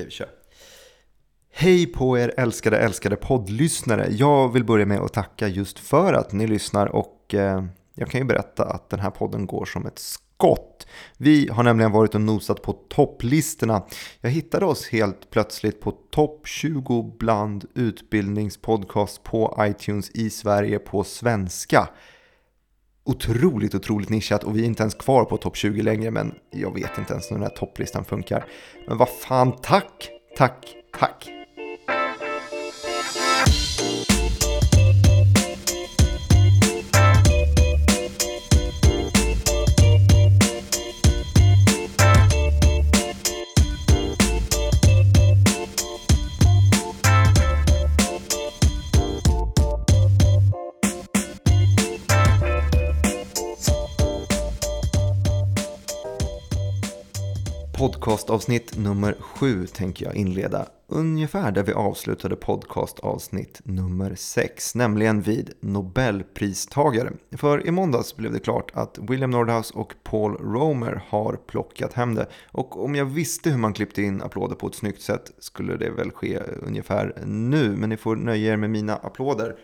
Okej, vi kör. Hej på er älskade, älskade poddlyssnare. Jag vill börja med att tacka just för att ni lyssnar och eh, jag kan ju berätta att den här podden går som ett skott. Vi har nämligen varit och nosat på topplistorna. Jag hittade oss helt plötsligt på topp 20 bland utbildningspodcast på iTunes i Sverige på svenska. Otroligt, otroligt nischat och vi är inte ens kvar på topp 20 längre men jag vet inte ens hur den här topplistan funkar. Men vad fan, tack, tack, tack. Podcastavsnitt nummer sju tänker jag inleda. Ungefär där vi avslutade podcastavsnitt nummer sex, nämligen vid Nobelpristagare. För i måndags blev det klart att William Nordhaus och Paul Romer har plockat hem det. Och om jag visste hur man klippte in applåder på ett snyggt sätt skulle det väl ske ungefär nu. Men ni får nöja er med mina applåder.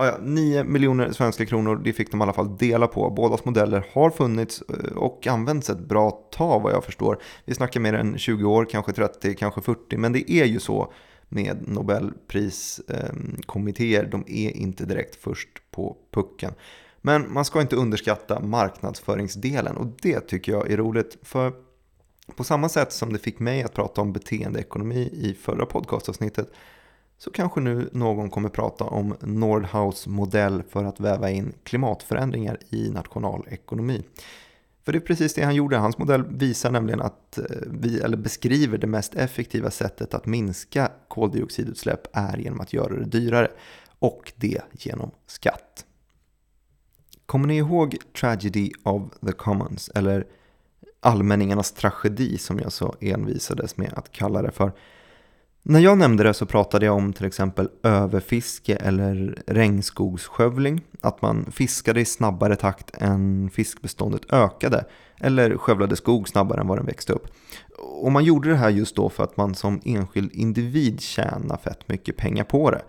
Ja, ja, 9 miljoner svenska kronor, det fick de i alla fall dela på. Bådas modeller har funnits eh, och använts ett bra tag vad jag förstår. Vi snackar mer än 20 år, kanske 30, kanske 40, men det är ju så med Nobelpriskommittéer. De är inte direkt först på pucken. Men man ska inte underskatta marknadsföringsdelen och det tycker jag är roligt. För på samma sätt som det fick mig att prata om beteendeekonomi i förra podcastavsnittet så kanske nu någon kommer prata om Nordhaus modell för att väva in klimatförändringar i nationalekonomi. För det är precis det han gjorde. Hans modell visar nämligen att eh, vi, eller beskriver det mest effektiva sättet att minska koldioxidutsläpp är genom att göra det dyrare och det genom skatt. Kommer ni ihåg Tragedy of the Commons eller allmänningarnas tragedi som jag så envisades med att kalla det för? När jag nämnde det så pratade jag om till exempel överfiske eller regnskogsskövling. Att man fiskade i snabbare takt än fiskbeståndet ökade. Eller skövlade skog snabbare än vad den växte upp. Och man gjorde det här just då för att man som enskild individ tjänar fett mycket pengar på det.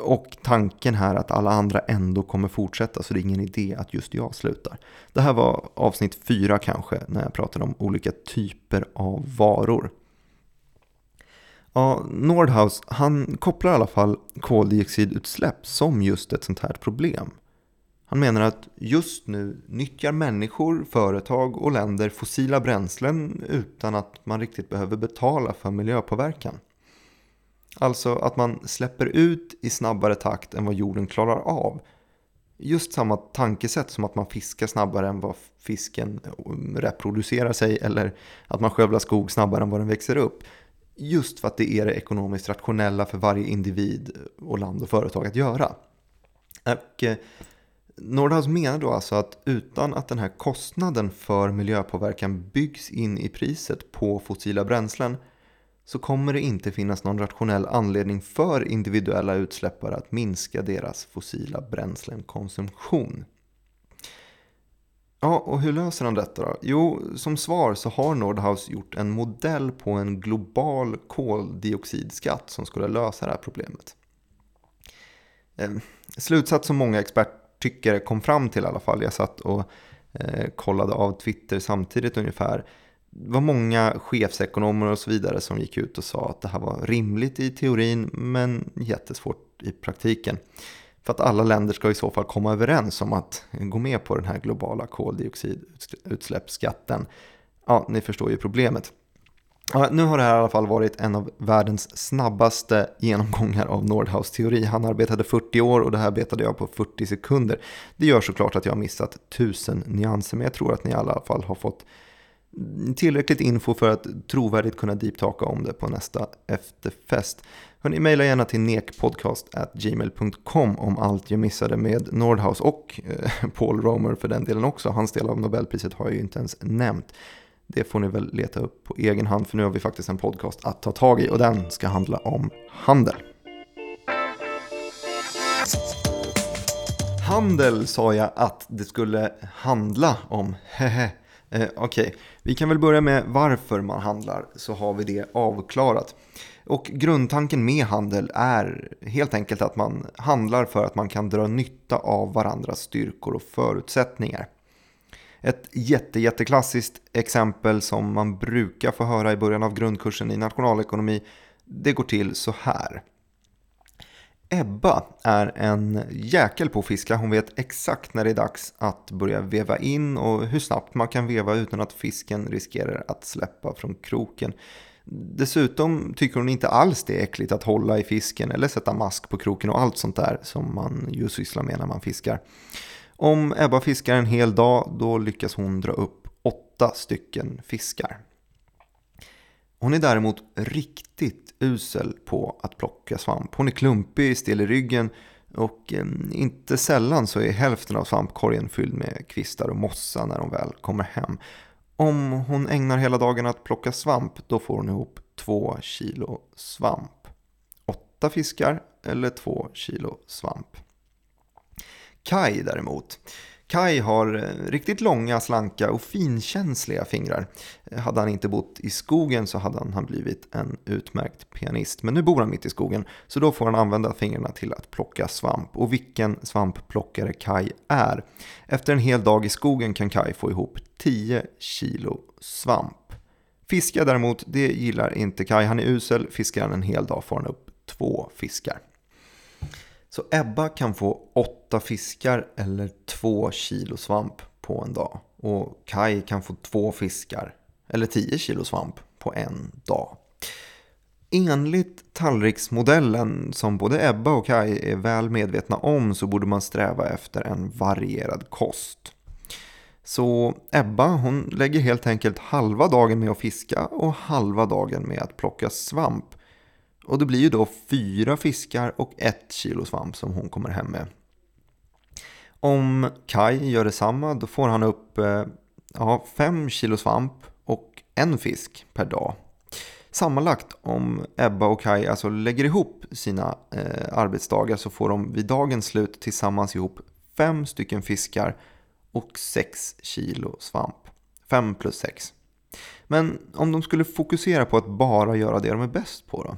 Och tanken här att alla andra ändå kommer fortsätta så det är ingen idé att just jag slutar. Det här var avsnitt fyra kanske när jag pratade om olika typer av varor. Ja, Nordhaus, han kopplar i alla fall koldioxidutsläpp som just ett sånt här problem. Han menar att just nu nyttjar människor, företag och länder fossila bränslen utan att man riktigt behöver betala för miljöpåverkan. Alltså att man släpper ut i snabbare takt än vad jorden klarar av. Just samma tankesätt som att man fiskar snabbare än vad fisken reproducerar sig eller att man skövlar skog snabbare än vad den växer upp. Just för att det är det ekonomiskt rationella för varje individ och land och företag att göra. Och eh, Nordhaus menar då alltså att utan att den här kostnaden för miljöpåverkan byggs in i priset på fossila bränslen så kommer det inte finnas någon rationell anledning för individuella utsläppare att minska deras fossila bränslenkonsumtion. Ja, och hur löser han detta då? Jo, som svar så har Nordhaus gjort en modell på en global koldioxidskatt som skulle lösa det här problemet. Eh, slutsats som många experttyckare kom fram till i alla fall, jag satt och eh, kollade av Twitter samtidigt ungefär, det var många chefsekonomer och så vidare som gick ut och sa att det här var rimligt i teorin men jättesvårt i praktiken. För att alla länder ska i så fall komma överens om att gå med på den här globala koldioxidutsläppsskatten. Ja, ni förstår ju problemet. Ja, nu har det här i alla fall varit en av världens snabbaste genomgångar av Nordhaus teori. Han arbetade 40 år och det här betade jag på 40 sekunder. Det gör såklart att jag har missat tusen nyanser, men jag tror att ni i alla fall har fått tillräckligt info för att trovärdigt kunna deeptaka om det på nästa efterfest. Hörrni, mejla gärna till nekpodcast.gmail.com om allt jag missade med Nordhaus och eh, Paul Romer för den delen också. Hans del av Nobelpriset har jag ju inte ens nämnt. Det får ni väl leta upp på egen hand för nu har vi faktiskt en podcast att ta tag i och den ska handla om handel. Handel sa jag att det skulle handla om. Hehe. Eh, Okej, okay. vi kan väl börja med varför man handlar så har vi det avklarat. Och grundtanken med handel är helt enkelt att man handlar för att man kan dra nytta av varandras styrkor och förutsättningar. Ett jätte, jätteklassiskt exempel som man brukar få höra i början av grundkursen i nationalekonomi, det går till så här. Ebba är en jäkel på att fiska. Hon vet exakt när det är dags att börja veva in och hur snabbt man kan veva utan att fisken riskerar att släppa från kroken. Dessutom tycker hon inte alls det är äckligt att hålla i fisken eller sätta mask på kroken och allt sånt där som man ju sysslar med när man fiskar. Om Ebba fiskar en hel dag då lyckas hon dra upp åtta stycken fiskar. Hon är däremot riktigt usel på att plocka svamp. Hon är klumpig, stel i ryggen och eh, inte sällan så är hälften av svampkorgen fylld med kvistar och mossa när hon väl kommer hem. Om hon ägnar hela dagen att plocka svamp då får hon ihop två kilo svamp. Åtta fiskar eller två kilo svamp. Kai däremot. Kai har eh, riktigt långa, slanka och finkänsliga fingrar. Eh, hade han inte bott i skogen så hade han blivit en utmärkt pianist. Men nu bor han mitt i skogen så då får han använda fingrarna till att plocka svamp. Och vilken svampplockare Kai är. Efter en hel dag i skogen kan Kai få ihop 10 kilo svamp. Fiska däremot, det gillar inte Kai. Han är usel. Fiskar han en hel dag får han upp två fiskar. Så Ebba kan få åtta fiskar eller två kilo svamp på en dag. Och Kai kan få två fiskar eller tio kilo svamp på en dag. Enligt tallriksmodellen som både Ebba och Kai är väl medvetna om så borde man sträva efter en varierad kost. Så Ebba hon lägger helt enkelt halva dagen med att fiska och halva dagen med att plocka svamp. Och det blir ju då fyra fiskar och ett kilo svamp som hon kommer hem med. Om Kai gör detsamma då får han upp eh, ja, fem kilo svamp och en fisk per dag. Sammanlagt om Ebba och Kai alltså lägger ihop sina eh, arbetsdagar så får de vid dagens slut tillsammans ihop fem stycken fiskar och sex kilo svamp. Fem plus sex. Men om de skulle fokusera på att bara göra det de är bäst på då?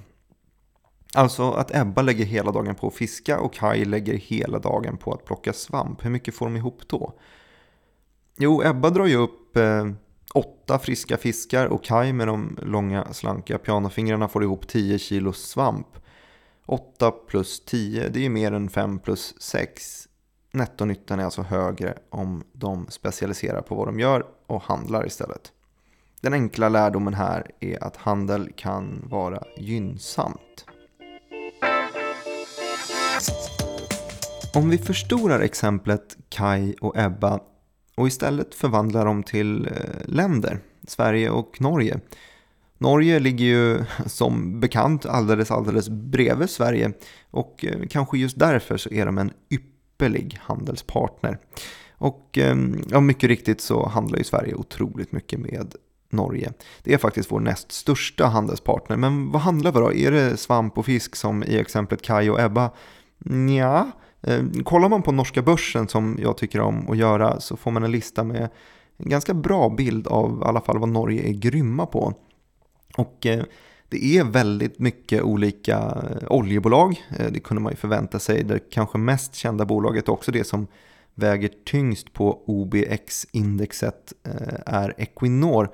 Alltså att Ebba lägger hela dagen på att fiska och Kai lägger hela dagen på att plocka svamp. Hur mycket får de ihop då? Jo, Ebba drar ju upp eh, åtta friska fiskar och Kai med de långa slanka pianofingrarna får ihop 10 kilo svamp. 8 plus 10, det är ju mer än 5 plus 6. Nettonyttan är alltså högre om de specialiserar på vad de gör och handlar istället. Den enkla lärdomen här är att handel kan vara gynnsamt. Om vi förstorar exemplet Kai och Ebba och istället förvandlar dem till eh, länder, Sverige och Norge. Norge ligger ju som bekant alldeles, alldeles bredvid Sverige och eh, kanske just därför så är de en ypperlig handelspartner. Och ehm, ja, mycket riktigt så handlar ju Sverige otroligt mycket med Norge. Det är faktiskt vår näst största handelspartner. Men vad handlar vi då? Är det svamp och fisk som i exemplet Kai och Ebba? Nja. Eh, kollar man på norska börsen som jag tycker om att göra så får man en lista med en ganska bra bild av i alla fall vad Norge är grymma på. Och eh, det är väldigt mycket olika eh, oljebolag, det kunde man ju förvänta sig. Det kanske mest kända bolaget också det som väger tyngst på OBX-indexet är Equinor.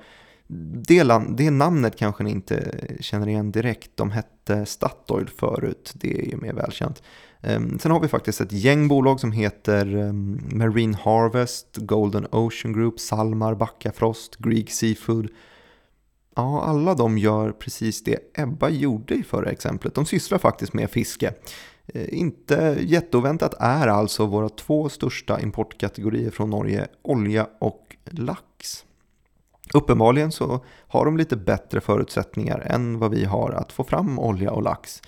Det, det, namnet kanske ni inte känner igen direkt. De hette Statoil förut, det är ju mer välkänt. Ehm, sen har vi faktiskt ett gäng bolag som heter ehm, Marine Harvest, Golden Ocean Group, Salmar, Backafrost, Greek Seafood. Ja, alla de gör precis det Ebba gjorde i förra exemplet. De sysslar faktiskt med fiske. Ehm, inte jätteoväntat är alltså våra två största importkategorier från Norge olja och lax. Uppenbarligen så har de lite bättre förutsättningar än vad vi har att få fram olja och lax.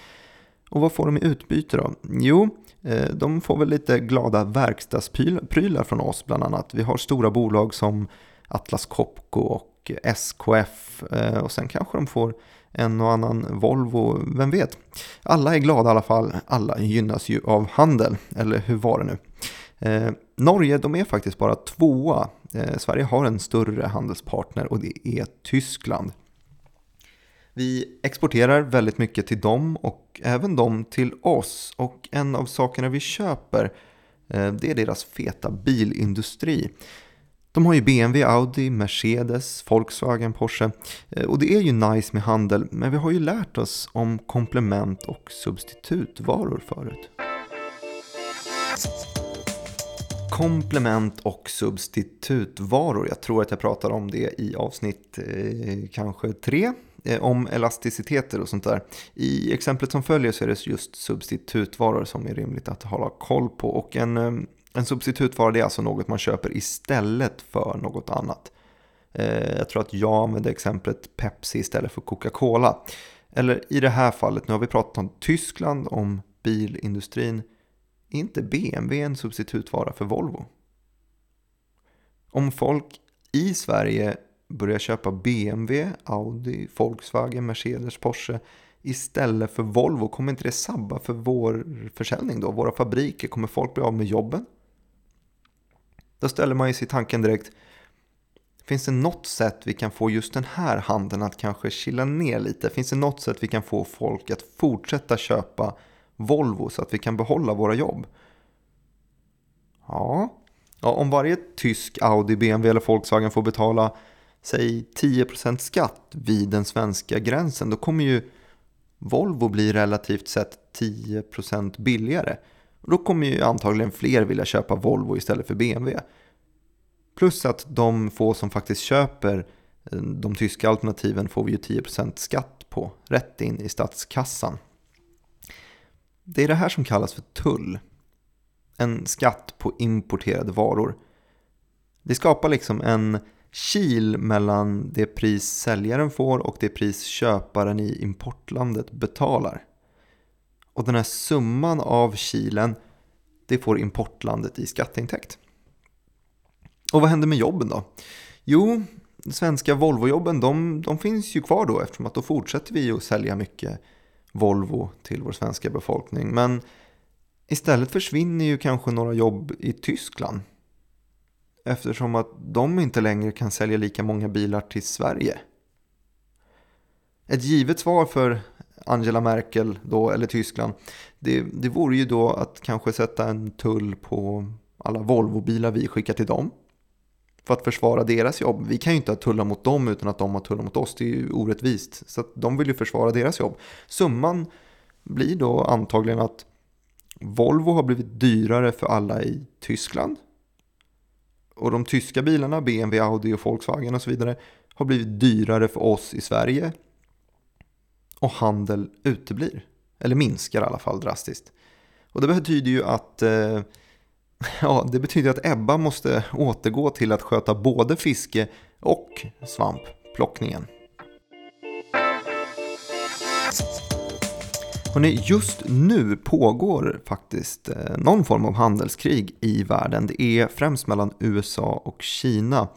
Och vad får de i utbyte då? Jo, eh, de får väl lite glada verkstadsprylar från oss bland annat. Vi har stora bolag som Atlas Copco och SKF eh, och sen kanske de får en och annan Volvo, vem vet? Alla är glada i alla fall, alla gynnas ju av handel, eller hur var det nu? Eh, Norge, de är faktiskt bara tvåa. Eh, Sverige har en större handelspartner och det är Tyskland. Vi exporterar väldigt mycket till dem och även de till oss. Och en av sakerna vi köper, eh, det är deras feta bilindustri. De har ju BMW, Audi, Mercedes, Volkswagen, Porsche. Eh, och det är ju nice med handel, men vi har ju lärt oss om komplement och substitutvaror förut. Komplement och substitutvaror. Jag tror att jag pratar om det i avsnitt eh, kanske tre Eh, om elasticiteter och sånt där. I exemplet som följer så är det just substitutvaror som är rimligt att hålla koll på. Och en, eh, en substitutvara är alltså något man köper istället för något annat. Eh, jag tror att jag använde exemplet Pepsi istället för Coca-Cola. Eller i det här fallet, nu har vi pratat om Tyskland, om bilindustrin. Är inte BMW en substitutvara för Volvo? Om folk i Sverige Börja köpa BMW, Audi, Volkswagen, Mercedes, Porsche istället för Volvo, kommer inte det sabba för vår försäljning då? Våra fabriker, kommer folk bli av med jobben? Då ställer man ju sig tanken direkt, finns det något sätt vi kan få just den här handeln att kanske chilla ner lite? Finns det något sätt vi kan få folk att fortsätta köpa Volvo så att vi kan behålla våra jobb? Ja, ja om varje tysk Audi, BMW eller Volkswagen får betala säg 10% skatt vid den svenska gränsen då kommer ju Volvo bli relativt sett 10% billigare. Och då kommer ju antagligen fler vilja köpa Volvo istället för BMW. Plus att de få som faktiskt köper eh, de tyska alternativen får vi ju 10% skatt på, rätt in i statskassan. Det är det här som kallas för tull. En skatt på importerade varor. Det skapar liksom en kil mellan det pris säljaren får och det pris köparen i importlandet betalar. Och den här summan av kilen, det får importlandet i skatteintäkt. Och vad händer med jobben då? Jo, de svenska Volvo-jobben de, de finns ju kvar då eftersom att då fortsätter vi att sälja mycket Volvo till vår svenska befolkning. Men istället försvinner ju kanske några jobb i Tyskland. Eftersom att de inte längre kan sälja lika många bilar till Sverige. Ett givet svar för Angela Merkel då, eller Tyskland, det, det vore ju då att kanske sätta en tull på alla Volvo-bilar vi skickar till dem. För att försvara deras jobb. Vi kan ju inte ha tullar mot dem utan att de har tullar mot oss. Det är ju orättvist. Så de vill ju försvara deras jobb. Summan blir då antagligen att Volvo har blivit dyrare för alla i Tyskland. Och de tyska bilarna, BMW, Audi och Volkswagen och så vidare, har blivit dyrare för oss i Sverige och handel uteblir. Eller minskar i alla fall drastiskt. Och det betyder ju att eh, ja, det betyder att Ebba måste återgå till att sköta både fiske och svampplockningen. Hörrni, just nu pågår faktiskt eh, någon form av handelskrig i världen. Det är främst mellan USA och Kina.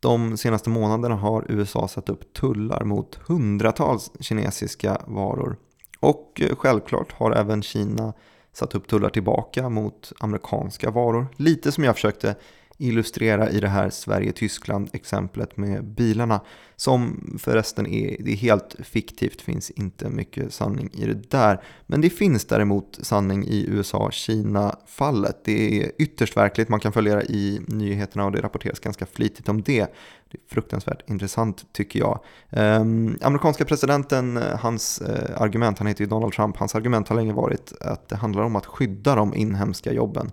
De senaste månaderna har USA satt upp tullar mot hundratals kinesiska varor. Och eh, självklart har även Kina satt upp tullar tillbaka mot amerikanska varor. Lite som jag försökte illustrera i det här Sverige-Tyskland-exemplet med bilarna. Som förresten är, det är helt fiktivt, finns inte mycket sanning i det där. Men det finns däremot sanning i USA-Kina-fallet. Det är ytterst verkligt, man kan följa det i nyheterna och det rapporteras ganska flitigt om det. Det är fruktansvärt intressant tycker jag. Um, amerikanska presidenten, hans uh, argument, han heter ju Donald Trump, hans argument har länge varit att det handlar om att skydda de inhemska jobben.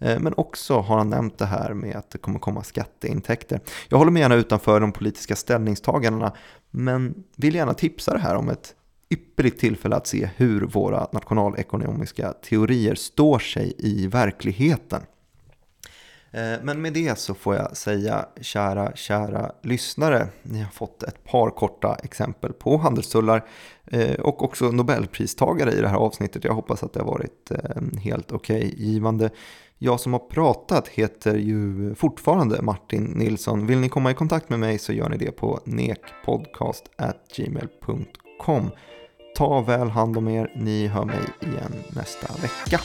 Eh, men också har han nämnt det här med att det kommer komma skatteintäkter. Jag håller mig gärna utanför de politiska ställningstagandena men vill gärna tipsa det här om ett ypperligt tillfälle att se hur våra nationalekonomiska teorier står sig i verkligheten. Eh, men med det så får jag säga kära, kära lyssnare. Ni har fått ett par korta exempel på handelstullar eh, och också Nobelpristagare i det här avsnittet. Jag hoppas att det har varit eh, helt okej okay, givande. Jag som har pratat heter ju fortfarande Martin Nilsson. Vill ni komma i kontakt med mig så gör ni det på nekpodcast.gmail.com. Ta väl hand om er, ni hör mig igen nästa vecka.